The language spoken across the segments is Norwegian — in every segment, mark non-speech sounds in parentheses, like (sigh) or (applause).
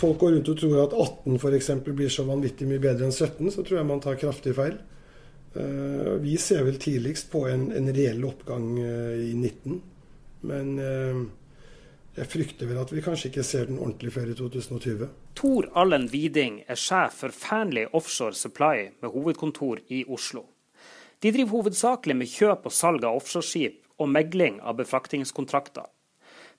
folk går rundt og tror at 18 f.eks. blir så vanvittig mye bedre enn 17, så tror jeg man tar kraftig feil. Eh, vi ser vel tidligst på en, en reell oppgang eh, i 19. Men eh, jeg frykter vel at vi kanskje ikke ser den ordentlig før i 2020. Tor Allen Widing er sjef for Fearnley Offshore Supply med hovedkontor i Oslo. De driver hovedsakelig med kjøp og salg av offshoreskip og megling av befraktingskontrakter.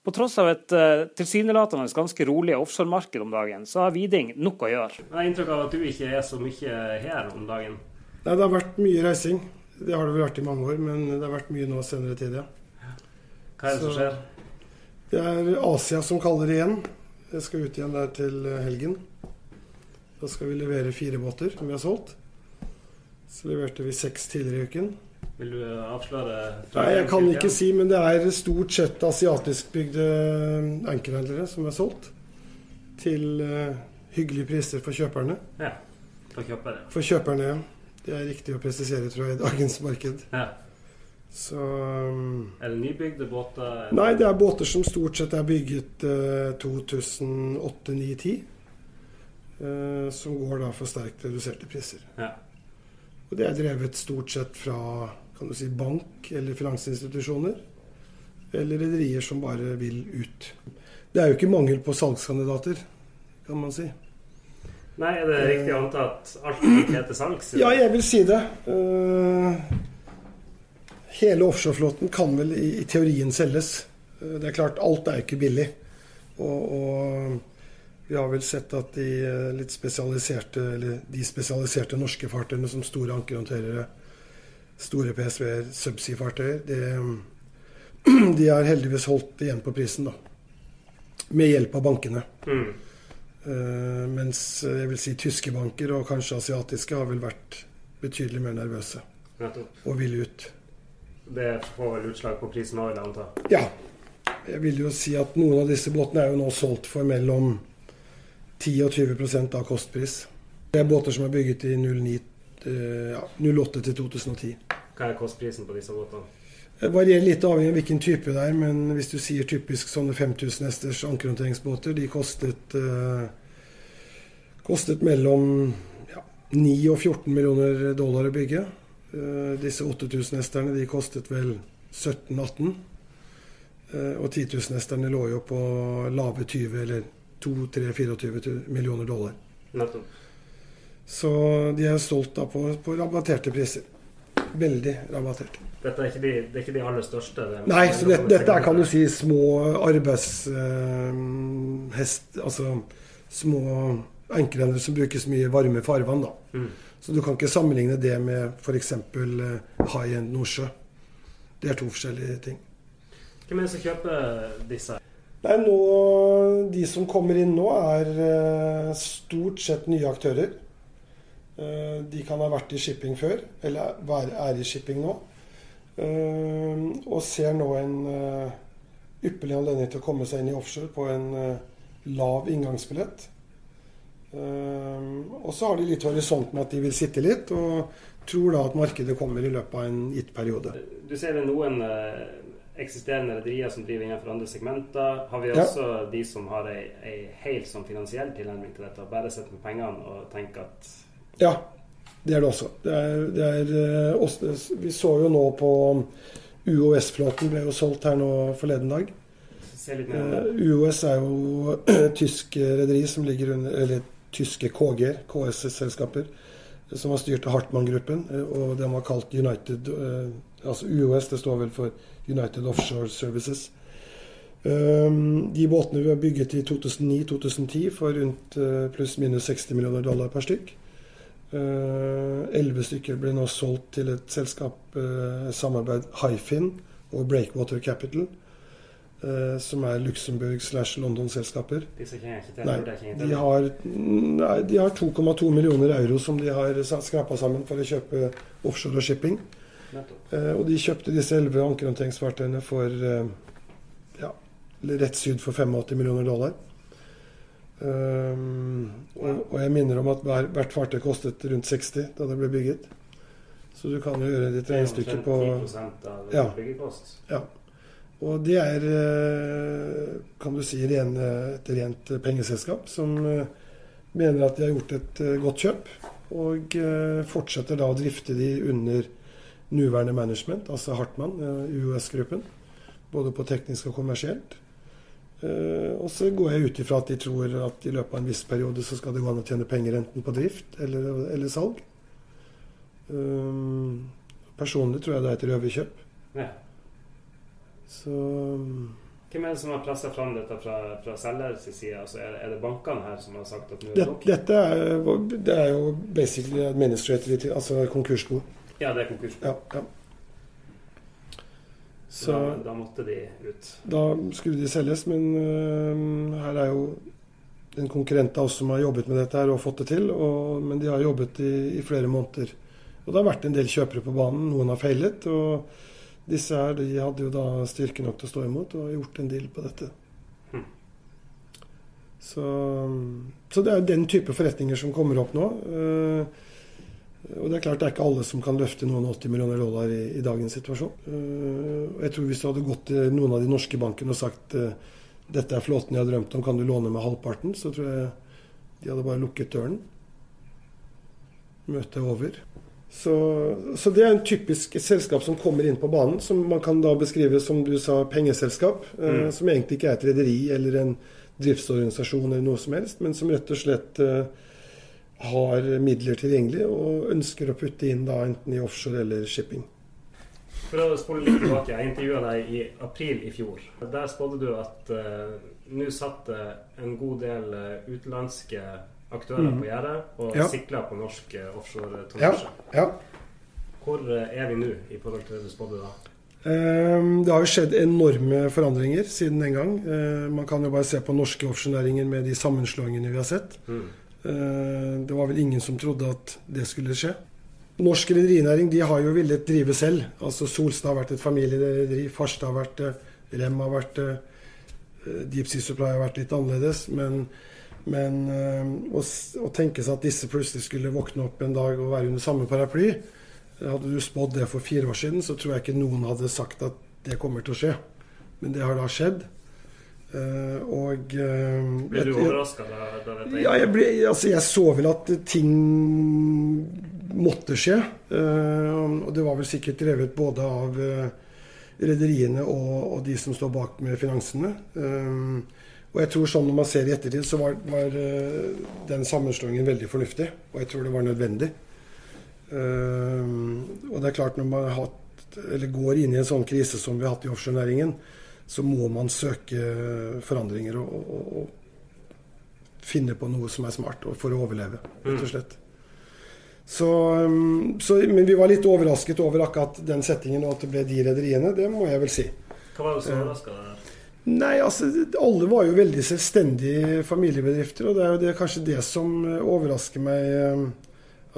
På tross av et uh, tilsynelatende ganske rolig offshoremarked om dagen, så har Widing nok å gjøre. Jeg har inntrykk av at du ikke er så mye her om dagen? Nei, det har vært mye reising. Det har det vel vært i mange år, men det har vært mye nå senere tid, ja. Hva er det så, som skjer? Det er Asia som kaller igjen. Jeg skal ut igjen der til helgen. Da skal vi levere fire båter som vi har solgt. Så leverte vi seks tidligere i uken. Vil du avsløre? Nei, Jeg kan ikke si, men det er stort sett asiatiskbygde ankerhandlere som er solgt. Til uh, hyggelige priser for kjøperne. Ja, For kjøperne. For kjøperne, ja. Det er riktig å presisere, tror jeg, i dagens marked. Ja. Så Er det nybygde båter? Nei, det er båter som stort sett er bygget uh, 2008-2010. Uh, som går da for sterkt reduserte priser. Ja. Og det er drevet stort sett fra kan du si, bank eller finansinstitusjoner. Eller rederier som bare vil ut. Det er jo ikke mangel på salgskandidater, kan man si. Nei, er det riktig å anta at alt ikke heter salgs? Ja, jeg vil si det. Uh, hele offshoreflåten kan vel i, i, teorien selges. Uh, det er klart, alt er jo ikke billig. Og, og vi har vel sett at de uh, litt spesialiserte, eller de spesialiserte norske fartøyene som store ankerhåndterere, store PSV-er, subsea-fartøyer, (clears throat) de har heldigvis holdt igjen på prisen, da. Med hjelp av bankene. Mm. Uh, mens jeg vil si tyske banker, og kanskje asiatiske, har vel vært betydelig mer nervøse. Nettopp. Og vil ut. Det får vel utslag på prisen òg, vil jeg? Ja. Jeg vil jo si at noen av disse båtene er jo nå solgt for mellom 10 og 20% av kostpris. Det er båter som er bygget i 09, uh, ja, 08 til 2010. Hva er kostprisen på disse båtene? Det varierer litt avhengig av hvilken type det er, men hvis du sier typisk sånne 5000 hesters ankerhåndteringsbåter, de kostet, eh, kostet mellom ja, 9 og 14 millioner dollar å bygge. Eh, disse 8000 hesterne de kostet vel 17-18. Eh, og 10 000-hesterne lå jo på lave 20 eller 2-3-24 millioner dollar. Nettopp. Så de er stolt da på, på rabatterte priser. Veldig rabatterte. Dette er ikke de, det er ikke de aller største? Det Nei, så det, dette er kan du si små arbeidshest Eh, Altså små enkelhender som brukes mye varme farvann. da. Mm. Så du kan ikke sammenligne det med f.eks. Uh, high end Nordsjø. Det er to forskjellige ting. Hvem er det som kjøper disse? Nei, nå, De som kommer inn nå, er uh, stort sett nye aktører. Uh, de kan ha vært i shipping før, eller er i shipping nå. Uh, og ser nå en uh, ypperlig anledning til å komme seg inn i offshore på en lav inngangsbillett. og så har de litt horisont med at de vil sitte litt, og tror da at markedet kommer i løpet av en gitt periode. Du ser det noen eksisterende rederier som driver innenfor andre segmenter. Har vi også ja. de som har ei, ei helt sånn finansiell tilnærming til dette, bare setter med pengene og tenker at ja, det er det også. Det er, det er også vi så jo nå på UOS-flåten ble jo solgt her nå forleden dag. Uh, UOS er jo (clears throat) tysk rederi som ligger under Eller tyske KG-er, KS-selskaper, som var styrt av Hartmann-gruppen. Og den var kalt United Altså UOS, det står vel for United Offshore Services. Um, de båtene vi har bygget i 2009-2010 for rundt pluss-minus 60 millioner dollar per stykk. Elleve uh, stykker ble nå solgt til et selskap, uh, samarbeid Hyfin og Breakwater Capital. Uh, som er Luxembourg slash London-selskaper. Nei, de har, de har 2,2 millioner euro som de har skrapa sammen for å kjøpe offshore og shipping. Uh, og de kjøpte disse elleve ankerhåndteringsfartøyene for uh, ja, rett syd for 85 millioner dollar. Um, og, og, jeg minner om at hver, hvert fartøy kostet rundt 60 da det ble bygget. Så du kan jo gjøre ditt regnestykke på ja, ja. Og det er, kan du si, et rent pengeselskap som mener at de har gjort et godt kjøp. Og fortsetter da å drifte de under nåværende management, altså Hartmann, UOS-gruppen. Både på teknisk og kommersielt. Uh, og så går jeg ut ifra at de tror at i løpet av en viss periode så skal det gå an å tjene penger enten på drift eller, eller salg. Um, personlig tror jeg det er et røverkjøp. Ja. Så Hvem er det som har pressa fram dette fra, fra selgers side? Altså er, er, det bankene her som har sagt at nå er det nok? Dette er, det er jo basically administrative, altså konkursbo. Ja, det er konkursbo. Ja, ja. Så da, da, måtte de ut? Da skulle de selges, men uh, her er jo en konkurrent av oss som har jobbet med dette her og fått det til. Og, men de har jobbet i, i, flere måneder. Og det har vært en del kjøpere på banen. Noen har feilet. Og disse her de hadde jo da styrke nok til å stå imot og har gjort en deal på dette. Hm. Så, så, det er den type forretninger som kommer opp nå. Uh, og det er klart det er ikke alle som kan løfte noen 80 millioner dollar i, i dagens situasjon. Uh, jeg tror Hvis du hadde gått til noen av de norske bankene og sagt uh, dette er flåten jeg har drømt om, kan du låne meg halvparten? Så tror jeg de hadde bare lukket døren. Møtet er over. Så, så, det er en typisk selskap som kommer inn på banen, som man kan da beskrive som du sa, pengeselskap. Uh, mm. Som egentlig ikke er et rederi eller en driftsorganisasjon eller noe som helst, men som rett og slett har midler tilgjengelig og ønsker å putte inn da enten i offshore eller shipping. For å spole litt tilbake, Jeg intervjua deg i april i fjor. Der spådde du at uh, nå satt det en god del uh, utenlandske aktører mm. på gjerdet og ja. sikla på norsk uh, offshore-tonnasje. Ja. ja. Hvor er vi nå i forhold til det du spådde da? Ehm, det har jo skjedd enorme forandringer siden den gang. Man kan jo bare se på norske offshorenæringer med de sammenslåingene vi har sett. Mm. Eh, det var vel ingen som trodde at det skulle skje. Norsk rederinæring de har jo villet drive selv. Altså Solstad har vært et familierederi, Farstad har vært det, Rem har vært det. Eh, Deep Sea Supply har vært litt annerledes. Men, men eh, å, å, tenke seg at disse plutselig skulle våkne opp en dag og være under samme paraply Hadde du spådd det for fire år siden, så tror jeg ikke noen hadde sagt at det kommer til å skje. Men det har da skjedd. Uh, og uh, Ble du overraska da, da dette Ja, jeg, ble, altså, jeg, så vel at ting måtte skje. Uh, og det var vel sikkert drevet både av rederiene og, og, de som står bak med finansene. og jeg tror sånn når man ser i ettertid, så var, var den sammenslåingen veldig fornuftig. Og jeg tror det var nødvendig. og det er klart når man har hatt, eller går inn i en sånn krise som vi har hatt i offshorenæringen, så må man søke forandringer og, og, og finne på noe som er smart for å overleve, rett og mm. slett. Så, um, så, men vi var litt overrasket over akkurat den settingen og at det ble de rederiene. Det må jeg vel si. Hva var det som overraska deg? Nei, altså Alle var jo veldig selvstendige familiebedrifter. Og det er jo det, kanskje det som overrasker meg, um,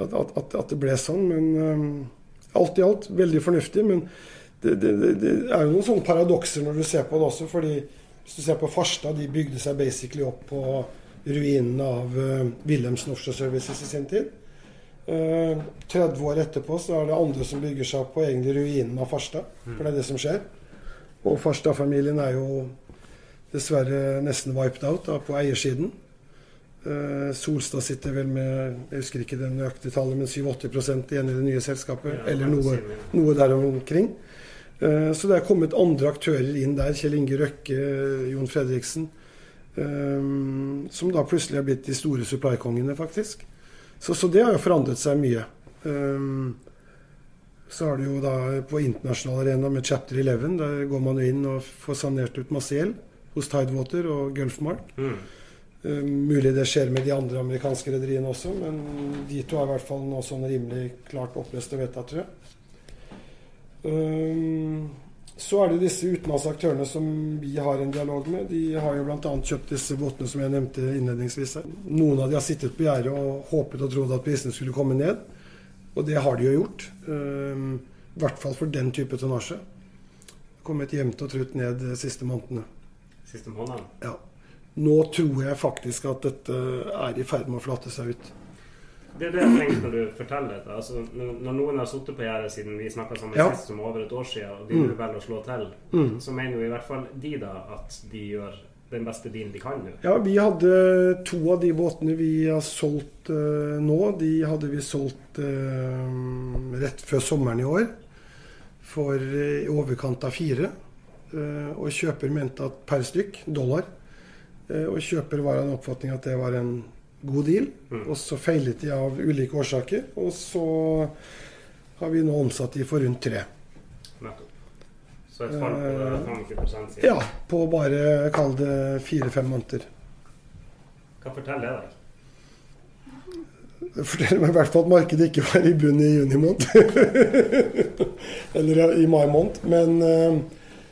at, at, at det ble sånn. Men alt i alt veldig fornuftig. Men det, det, det, er jo noen sånne paradokser når du ser på det også. fordi hvis du ser på Farstad, de bygde seg basically opp på ruinene av uh, Wilhelmsen Offshore Services i sin tid. Uh, 30 år etterpå så er det andre som bygger seg opp på egentlig ruinene av Farstad. For det er det som skjer. Og Farstad-familien er jo dessverre nesten wiped out da, på eiersiden. Uh, Solstad sitter vel med jeg husker ikke det nøyaktige tallet, men 7-80 igjen i det nye selskapet. Ja, eller noe, noe der omkring. Eh, så det er kommet andre aktører inn der. Kjell Inge Røkke, Jon Fredriksen. Eh, som da plutselig har blitt de store supply-kongene, faktisk. Så, så, det har jo forandret seg mye. Eh, så har du jo da på internasjonal arena med Chapter 11. Der går man jo inn og får sanert ut masse gjeld hos Tidewater og Gulfmark. Mm. Mulig det skjer med de andre amerikanske rederiene også, men de to er i hvert fall nå sånn rimelig klart oppløst og vedtatt, tror jeg. Ehm, så er det disse utenlandsaktørene som vi har en dialog med. De har jo bl.a. kjøpt disse båtene som jeg nevnte innledningsvis. Noen av de har sittet på gjerdet og håpet og trodd at prisene skulle komme ned. Og det har de jo gjort. Ehm, I hvert fall for den type tonnasje. Kommet jevnt og trutt ned de siste månedene. Siste måneden? Ja. Nå tror jeg faktisk at dette er i ferd med å flate seg ut. Det er det jeg tenker når du forteller dette. Altså, når noen har sittet på gjerdet siden vi snakka sammen ja. sist, som over et år siden, og de mm. velger å slå til, mm. så mener jo i hvert fall de da at de gjør den beste dealen de kan nå? Ja, vi hadde to av de båtene vi har solgt uh, nå. De hadde vi solgt uh, rett før sommeren i år. For uh, i overkant av fire. og kjøper mente at per stykk dollar. og kjøper var av en oppfatning at det var en god deal. Mm. Og så feilet de av ulike årsaker. Og så har vi nå omsatt de for rundt tre. Nettopp. Så et fall på 25 siden? Ja, på bare kall det fire-fem måneder. Hva forteller det deg? Det forteller meg i hvert fall at markedet ikke var i bunn i juni måned. (laughs) Eller i mai måned. Men, eh,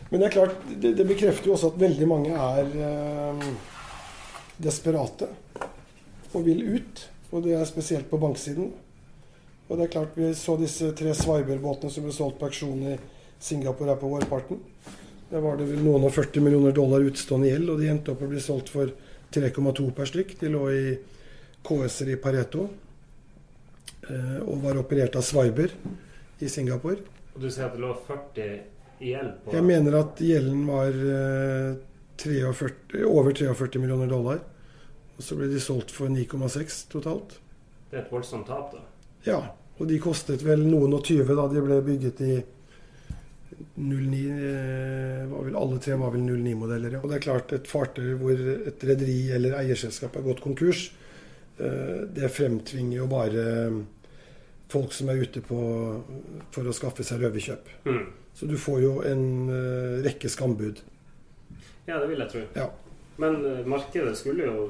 men, det er klart, det, det, bekrefter jo også at veldig mange er eh, desperate og vil ut. Og det er spesielt på banksiden. Og det er klart Vi så disse tre Sviber-båtene som ble solgt på auksjon i Singapore her på vårparten. Der var det vel noen og 40 millioner dollar utstående gjeld, og de endte opp å bli solgt for 3,2 per stykk. De lå i KS-er i Pareto eh, og var operert av Sviber i Singapore. Og du sier at det lå 40 i gjeld på Jeg mener at gjelden var eh, 43, over 43 millioner dollar. Og så ble de solgt for 9,6 totalt. Det er et voldsomt tap, da? Ja. Og de kostet vel noen og 20 da de ble bygget i 09 eh, var vel, Alle tre var vel 09-modeller. Ja. Og det er klart, et fartøy hvor et rederi eller eierselskap har gått konkurs, eh, det fremtvinger jo bare folk som er ute på, for å skaffe seg røverkjøp. Mm. Så du får jo en uh, rekke skambud. Ja, det vil jeg tro. Ja. Men uh, markedet skulle jo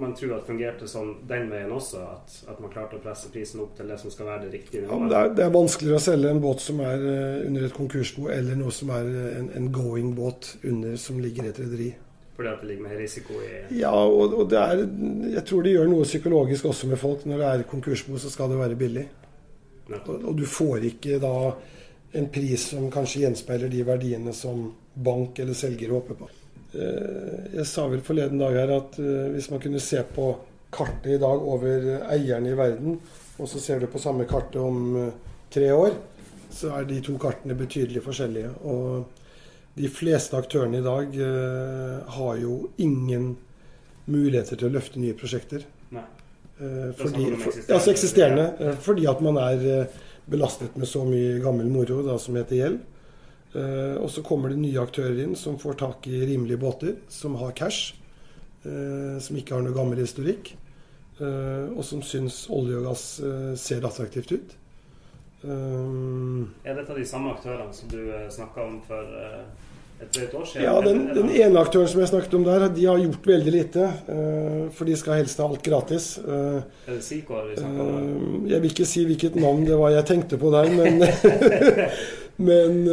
man tro at fungerte sånn den veien også, at, at, man klarte å presse prisen opp til det som skal være det riktige nivået? Ja, det, er, det er vanskeligere å selge en båt som er uh, under et konkursbo, eller noe som er uh, en, en going-båt som ligger i et rederi. Fordi at det ligger mer risiko i Ja, og, og, det er Jeg tror det gjør noe psykologisk også med folk. Når det er konkursbo, så skal det være billig. Og, og, du får ikke da en pris som kanskje gjenspeiler de verdiene som bank eller selger håper på. Eh, jeg sa vel forleden dag her at eh, hvis man kunne se på kartet i dag over eierne i verden, og så ser du på samme kartet om eh, tre år, så er de to kartene betydelig forskjellige. Og de fleste aktørene i dag har jo ingen muligheter til å løfte nye prosjekter. Nei. Fordi, for, altså eksisterende. Fordi at man er belastet med så mye gammel moro da, som heter gjeld. Uh, og så kommer det nye aktører inn som får tak i rimelige båter, som har cash, uh, som ikke har noe gammel historikk, uh, og som syns olje og gass ser attraktivt ut. er dette de samme aktørene som du snakka om for Ja, den, den, ene aktøren som jeg snakket om der, de har gjort veldig lite. for de skal helst ha alt gratis. snakker om? jeg vil ikke si hvilket navn det var jeg tenkte på der, men (laughs) Men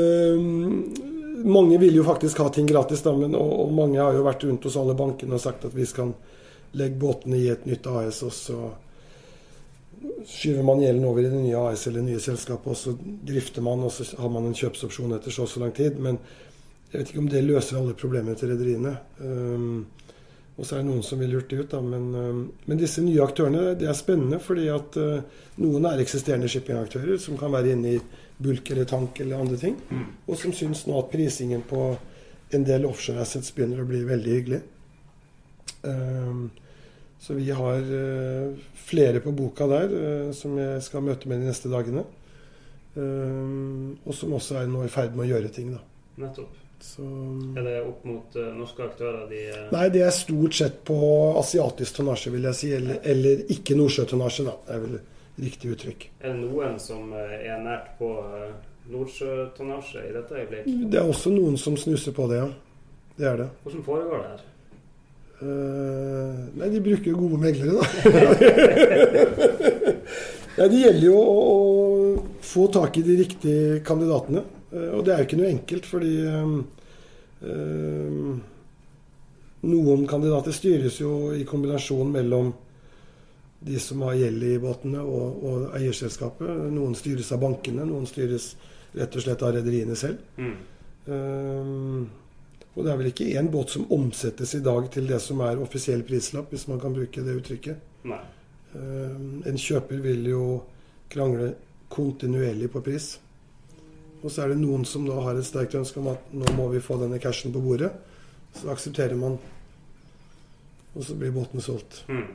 mange vil jo faktisk ha ting gratis, da, men, og, og, mange har jo vært rundt hos alle bankene og sagt at vi skal legge båtene i et nytt AS, og så skyver man gjelden over i det nye AS eller det nye selskapet, og så drifter man, og så har man en kjøpsopsjon etter så og så lang tid. Men jeg vet ikke om det løser alle problemene til rederiene. Um, og så er det noen som vil lurt det ut, da. Men, um, men, disse nye aktørene det er spennende, fordi at uh, noen er eksisterende shippingaktører som kan være inne i bulk eller tank eller andre ting. Mm. Og som syns nå at prisingen på en del offshore assets begynner å bli veldig hyggelig. Um, så vi har uh, flere på boka der uh, som jeg skal møte med de neste dagene. Og som også er nå i ferd med å gjøre ting, da. Nettopp. Så, er det opp mot uh, norske aktører? De, Nei, det er stort sett på asiatisk tonnasje, vil jeg si. Eller, eller ikke nordsjøtonnasje, da. Det er vel riktig uttrykk. Er det noen som eh, er nært på uh, nordsjøtonnasje i dette øyeblikk? Det er også noen som snuser på det, ja. Det er det. Hvordan foregår det her? Uh, nei, de bruker jo gode meglere, da. (laughs) nei, det gjelder jo å, å, få tak i de riktige kandidatene. Uh, og det er jo ikke noe enkelt, fordi um, uh, noen kandidater styres jo i kombinasjon mellom de som har gjeld i båtene, og, og, eierselskapet. Noen styres av bankene, noen styres rett og slett av rederiene selv. Mm. Um, og det er vel ikke én båt som omsettes i dag til det som er offisiell prislapp, hvis man kan bruke det uttrykket. Nei. En kjøper vil jo krangle kontinuerlig på pris. Og så er det noen som da har et sterkt ønske om at nå må vi få denne cashen på bordet. Så aksepterer man, og så blir båten solgt. Mm.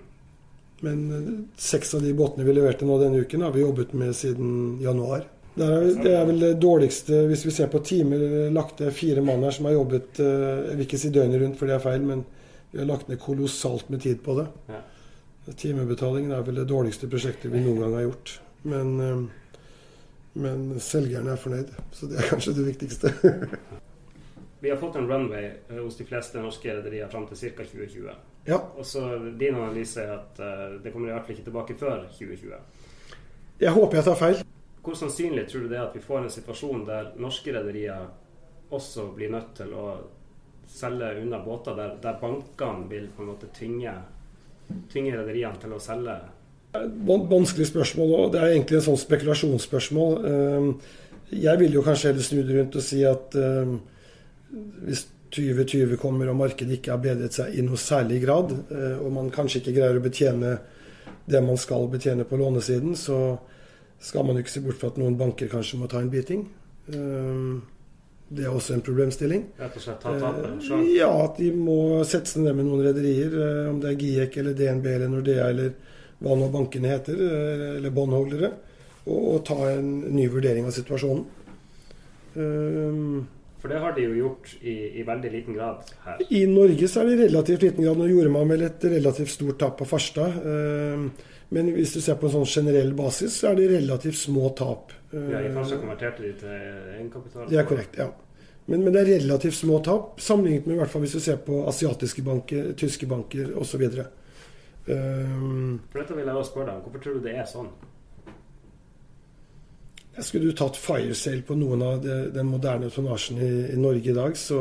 Men eh, seks av de båtene vi leverte nå denne uken, har vi jobbet med siden januar. Det er, det er vel det dårligste Hvis vi ser på timer, lagt ned fire mann her som har jobbet eh, Jeg vil ikke si døgnet rundt, for det er feil, men vi har lagt ned kolossalt med tid på det. Ja. Timebetalingen er vel det dårligste prosjektet vi noen gang har gjort. Men eh, men selgerne er fornøyd, så det er kanskje det viktigste. (laughs) Vi har fått en runway eh, hos de fleste norske rederier fram til ca. 2020. Ja. Og så Din analyse er at uh, det kommer i hvert fall ikke tilbake før 2020. Jeg håper jeg tar feil. Hvor sannsynlig tror du det er at vi får en situasjon der norske rederier også blir nødt til å selge unna båter, der, der bankene vil på en måte tvinge, tvinge rederiene til å selge Vanskelig spørsmål, og det er egentlig en sånn spekulasjonsspørsmål. Ehm, jeg vil jo kanskje heller snu det rundt og si at ehm, hvis 2020 kommer og markedet ikke har bedret seg i noe særlig grad, eh, og man kanskje ikke greier å betjene det man skal betjene på lånesiden, så skal man jo ikke se bort fra at noen banker kanskje må ta en biting. Ehm, det er også en problemstilling. Rett og slett ta sjøl? Eh, ja, at de må sette seg ned med noen rederier, eh, om det er GIEK eller DNB eller Nordea eller hva nå bankene heter, eh, eller båndholdere, og, og, ta en ny vurdering av situasjonen. Um, For det har de jo gjort i, i, veldig liten grad her? I Norge så er det i relativt liten grad. Nå gjorde man vel et relativt stort tap på Farstad. Um, men hvis du ser på en sånn generell basis, så er det relativt små tap. Ja, I Farstad konverterte de til egenkapital? Det er korrekt, ja. Men, men, det er relativt små tap, sammenlignet med i hvert fall hvis du ser på asiatiske banker, tyske banker osv. Um, For dette vil jeg også spørre deg om. Hvorfor tror du det er sånn? Skulle du tatt firesale på noen av de, den moderne tonnasjen i, i, Norge i dag, så,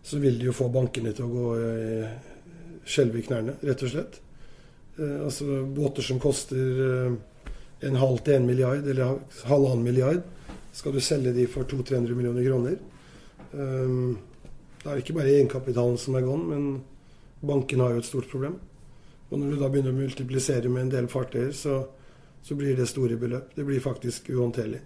så vil du jo få bankene til å gå uh, skjelve i knærne, rett og slett. Eh, altså båter som koster eh, en halv til en milliard, eller halvannen milliard, skal du selge de for 200-300 millioner kroner. Eh, det er ikke bare egenkapitalen som er gone, men banken har jo et stort problem. Og når du da begynner å multiplisere med en del fartøyer, så, så blir det store beløp. Det blir faktisk uhåndterlig.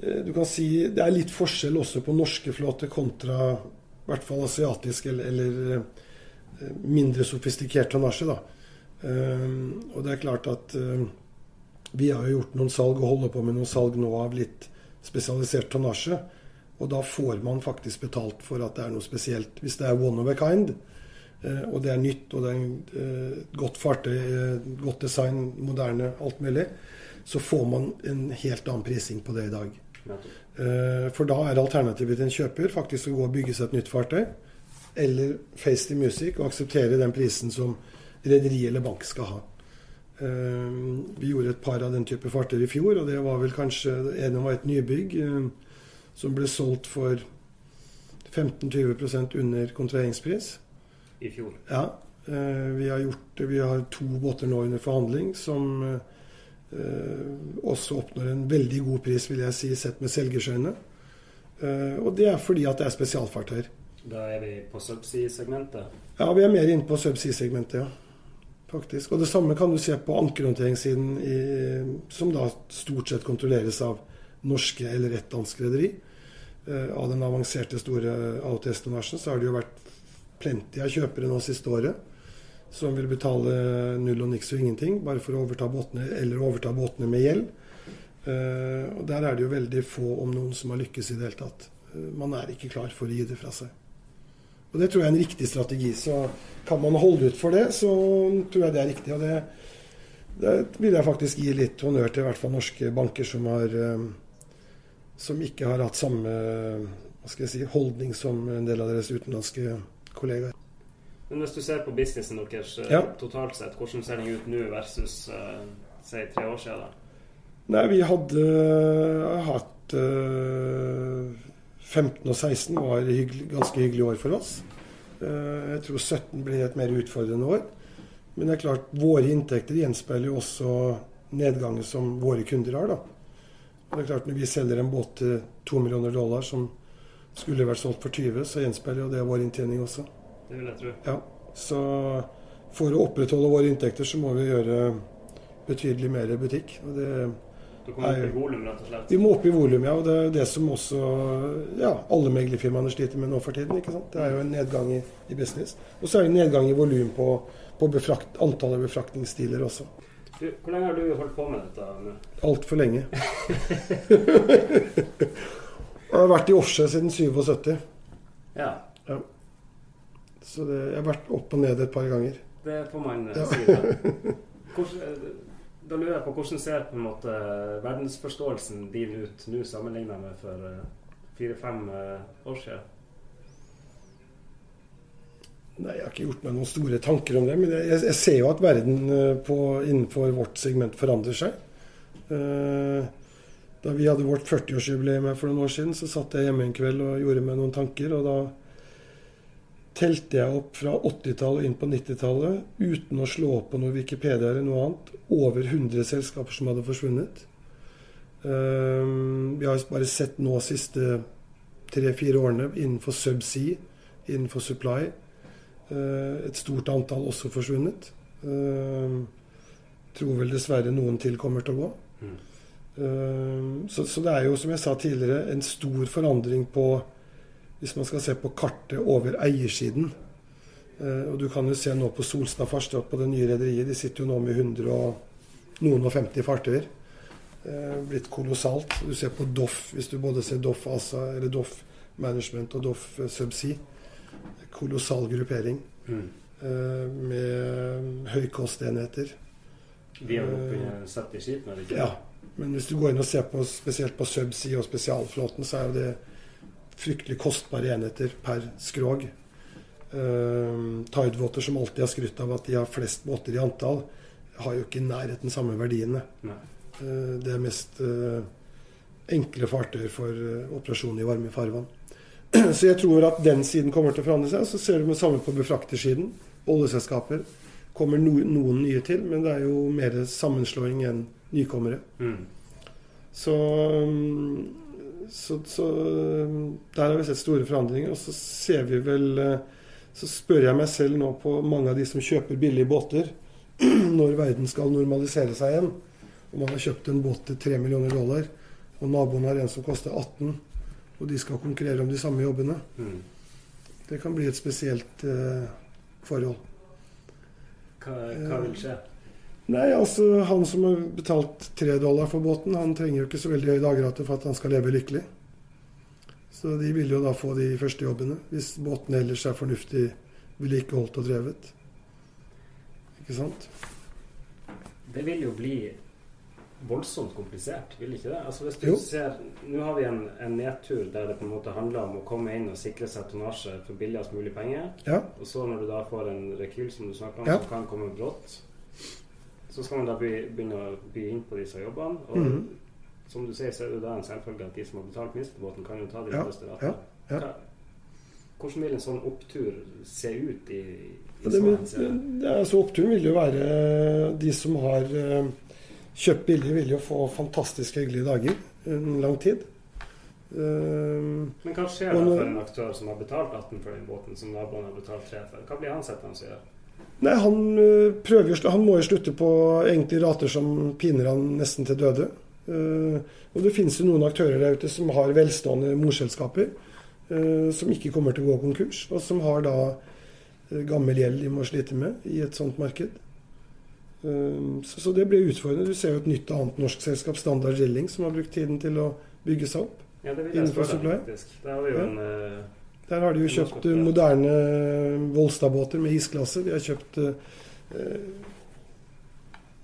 Eh, du kan si Det er litt forskjell også på norske flåter kontra i hvert fall asiatisk eller, eller eh, mindre sofistikert tonnasje. da. Eh, og det er klart at vi har jo gjort noen salg og holder på med noen salg nå av litt spesialisert tonnasje. Og da får man faktisk betalt for at det er noe spesielt. Hvis det er one of a kind, og det er nytt, og det er eh, godt fartøy, eh, godt design, moderne, alt mulig, så får man en helt annen prising på det i dag. For da er alternativet til en kjøper faktisk å gå og bygge seg et nytt fartøy, eller face the music og akseptere den prisen som rederi eller bank skal ha. Vi gjorde et par av den type fartøy i fjor, og det var vel kanskje En var et nybygg som ble solgt for 15-20% under kontraheringspris i fjor. Ja. Eh, vi har, gjort, vi har to båter nå under forhandling som eh, også oppnår en veldig god pris, vil jeg si, sett med selgers øyne. og det er fordi at det er spesialfartøyer. Da er vi på subsea-segmentet? Ja, vi er mer inne på subsea-segmentet, ja. Faktisk. Og det samme kan du se på ankerhåndteringssiden, som da stort sett kontrolleres av norske eller ett dansk rederi. Av den avanserte store AOTS-tonnasjen så har det jo vært plenty av kjøpere nå siste året som vil betale null og niks og ingenting bare for å overta båtene, eller overta båtene med gjeld. Uh, og Der er det jo veldig få, om noen, som har lykkes i det hele tatt. Uh, man er ikke klar for å gi det fra seg. Og Det tror jeg er en riktig strategi. Så kan man holde ut for det, så tror jeg det er riktig. Og det, det vil jeg faktisk gi litt honnør til i hvert fall norske banker som, har, uh, som ikke har hatt samme hva skal jeg si, holdning som en del av deres utenlandske kollegaer. Men hvis du ser på businessen deres eh, ja. totalt sett, hvordan ser den ut nå versus uh, si tre år siden? Da? Nei, vi hadde uh, hatt uh, 15 og 16 var hyggelig, ganske hyggelige år for oss. jeg tror 17 blir et mer utfordrende år. Men det er klart, våre inntekter gjenspeiler jo også nedgangen som våre kunder har. da. Og det er klart, Når vi selger en båt til 2 millioner dollar som skulle vært solgt for 20, så gjenspeiler jo det vår inntjening også. Det vil jeg tro. Ja, Så for å opprettholde våre inntekter, så må vi gjøre betydelig mer butikk. og det du kommer opp i volum? Vi må opp i volum, ja. Og det er det som også ja, alle meglerfirmaene sliter med nå for tiden. ikke sant? Det er jo en nedgang i, i business. Og så er det en nedgang i volum på, på befrakt, antallet befraktningsstiler også. Du, hvor lenge har du holdt på med dette? Altfor lenge. (laughs) jeg har vært i offshore siden 77. Ja. ja. Så det, jeg har vært opp og ned et par ganger. Det får man ja. si. Da. (laughs) Hvordan, da lurer jeg på hvordan ser på en måte verdensforståelsen din ut nå sammenlignet med for eh, fire-fem eh, år siden? Nei, Jeg har ikke gjort meg noen store tanker om det. Men jeg, jeg ser jo at verden eh, på, innenfor vårt segment forandrer seg. Da vi hadde vårt 40-årsjubileum for noen år siden, så satt jeg hjemme en kveld og gjorde meg noen tanker. og da telte jeg opp fra 80-tallet og inn på 90-tallet uten å slå opp på noe Wikipedia eller noe annet. Over 100 selskaper som hadde forsvunnet. Um, vi har bare sett nå de siste tre-fire årene innenfor subsea, innenfor supply. Uh, et stort antall også forsvunnet. Uh, tror vel dessverre noen til kommer til å gå. Uh, så, så, det er jo, som jeg sa tidligere, en stor forandring på hvis man skal se på kartet over eiersiden. Eh, og du kan jo se nå på Solstad Farstad på det nye rederiet. De sitter jo nå med 100 og noen og 50 fartøyer. Eh, blitt kolossalt. Du ser på Doff, hvis du både ser Doff ASA eller Doff Management og Doff eh, Subsea. Kolossal gruppering. Mm. Med høykostenheter. Vi har i 70 skip Ja. Men hvis du går inn og ser på spesielt på Subsea og spesialflåten, så er jo det fryktelig kostbare enheter per skrog. Uh, Tidewater, som alltid har skrytt av at de har flest båter i antall, har jo ikke i nærheten samme verdiene. Uh, det er mest uh, enkle fartøyer for uh, operasjon i varme farvann. (clears throat) Så jeg tror at den siden kommer til å forandre seg. Så ser du det samme på befraktersiden. Oljeselskaper kommer no, noen nye til, men det er jo mer sammenslåing enn nykommere. Mm. Så um, så, så, der har vi sett store forandringer. Og så ser vi vel eh, Så spør jeg meg selv nå på mange av de som kjøper billige båter, (clears throat) når verden skal normalisere seg igjen. Og man har kjøpt en båt til 3 millioner dollar, og naboen har en som koster 18, og de skal konkurrere om de samme jobbene. Mm. Det kan bli et spesielt eh, forhold. Hva, hva vil skje? Nei, altså Han som har betalt tre dollar for båten, han trenger jo ikke så veldig høy dagrate for at han skal leve lykkelig. Så de vil jo da få de første jobbene, hvis båten ellers er fornuftig vedlikeholdt og drevet. Ikke sant? Det vil jo bli voldsomt komplisert, vil ikke det? Altså hvis du jo. ser, Nå har vi en, en, nedtur der det på en måte handler om å komme inn og sikre seg tonnasje for billigst mulig penger. Ja. Og så når du da får en rekyl som du snakker om, ja. som kan komme brått så skal man da begynne å by inn på disse jobbene. Og mm -hmm. som du sier, så er det da en selvfølge at de som har betalt minstebåten, kan jo ta de ja, ja, ratene. Ja, ja. Hvordan vil en sånn opptur se ut i, i det, det, altså Oppturen vil jo være de som har uh, kjøpt billig, vil jo få fantastisk hyggelige dager en lang tid. Uh, Men hva skjer da for en aktør som har betalt 18 for den båten, som naboen har betalt 3 for? Hva blir han sittende og gjøre? Nei, han, eh, prøver, han må jo slutte på egentlig rater som piner han nesten til døde. Uh, og det finnes jo noen aktører der ute som har velstående morselskaper, uh, som ikke kommer til å gå konkurs, og som har da gammel gjeld de må slite med i et sånt marked. Så, det blir utfordrende. Du ser jo et nytt annet norsk selskap, Standard Drilling, som har brukt tiden til å bygge seg opp. Ja, det vil jeg spørre deg, faktisk. Har vi jo ja. Der har de jo kjøpt eh, moderne eh, Volstad-båter med isklasse. De har kjøpt eh,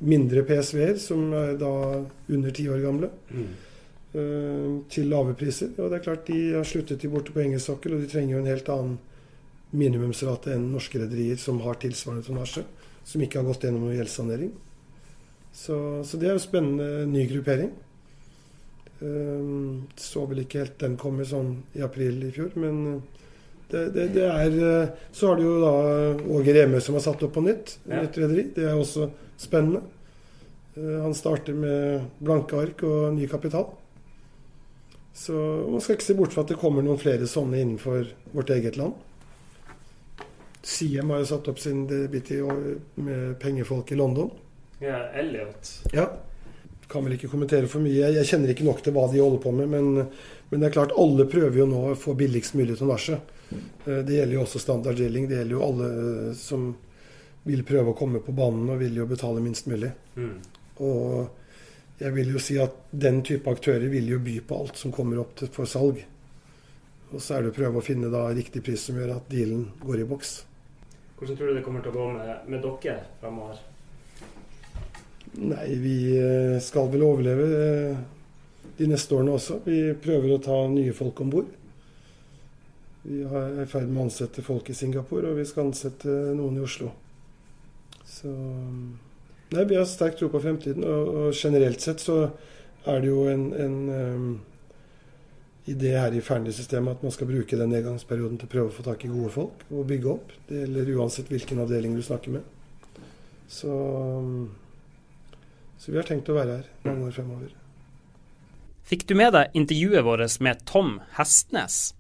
mindre PSV-er, som er da under ti år gamle, mm. eh, til lave priser. Og det er klart de har sluttet de borte på engelsk sokkel, og de trenger jo en helt annen minimumsrate enn norske rederier som har tilsvarende tonnasje, som ikke har gått gjennom noen gjeldssanering. Så, så, det er jo spennende ny gruppering. Um, så vel ikke helt den komme sånn i april i fjor, men eh, det, det, det er eh, Så har du jo da Åge Remøy som har satt opp på nytt. Ja. Nytt rederi. Det er også spennende. Han starter med blanke ark og ny kapital. Så man skal ikke se bort fra at det kommer noen flere sånne innenfor vårt eget land. Siem har jo satt opp sin debut med pengefolk i London. Ja, Elliot. Ja. Kan vel ikke kommentere for mye. Jeg kjenner ikke nok til hva de holder på med. Men, men det er klart, alle prøver jo nå å få billigst mulig tonnasje. Eh, det gjelder jo også standard drilling. Det gjelder jo alle som vil prøve å komme på banen og vil jo betale minst mulig. Mm. Og jeg vil jo si at den type aktører vil jo by på alt som kommer opp til, for salg. Og så er det å prøve å finne da riktig pris som gjør at dealen går i boks. Hvordan tror du det kommer til å gå med, med dere framover? Nei, vi eh, skal vel overleve eh, de neste årene også. Vi prøver å ta nye folk om bord. Vi er i ferd med å ansette folk i Singapore, og vi skal ansette noen i Oslo. Så Nei, vi har sterk tro på fremtiden. Og, generelt sett så er det jo en, en um, idé her i Fearnley-systemet at man skal bruke den nedgangsperioden til å prøve å få tak i gode folk og bygge opp. Det gjelder uansett hvilken avdeling du snakker med. Så, um, så vi har tenkt å være her mange år fremover. Fikk du med deg intervjuet vårt med Tom Hestnes?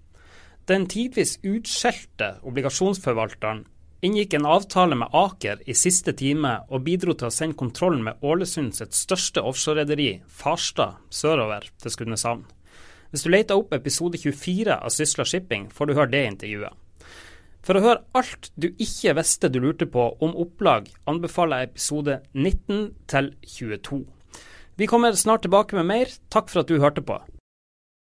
Den tidvis utskjelte obligasjonsforvalteren inngikk en avtale med Aker i siste time og bidro til å sende kontrollen med Ålesund sitt største offshorerederi, Farstad, sørover til Skudeneshavn. Hvis du leter opp episode 24 av Sysla Shipping, får du høre det intervjuet. For å høre alt du ikke visste du lurte på om opplag, anbefaler jeg episode 19 til 22. Vi kommer snart tilbake med mer. Takk for at du hørte på.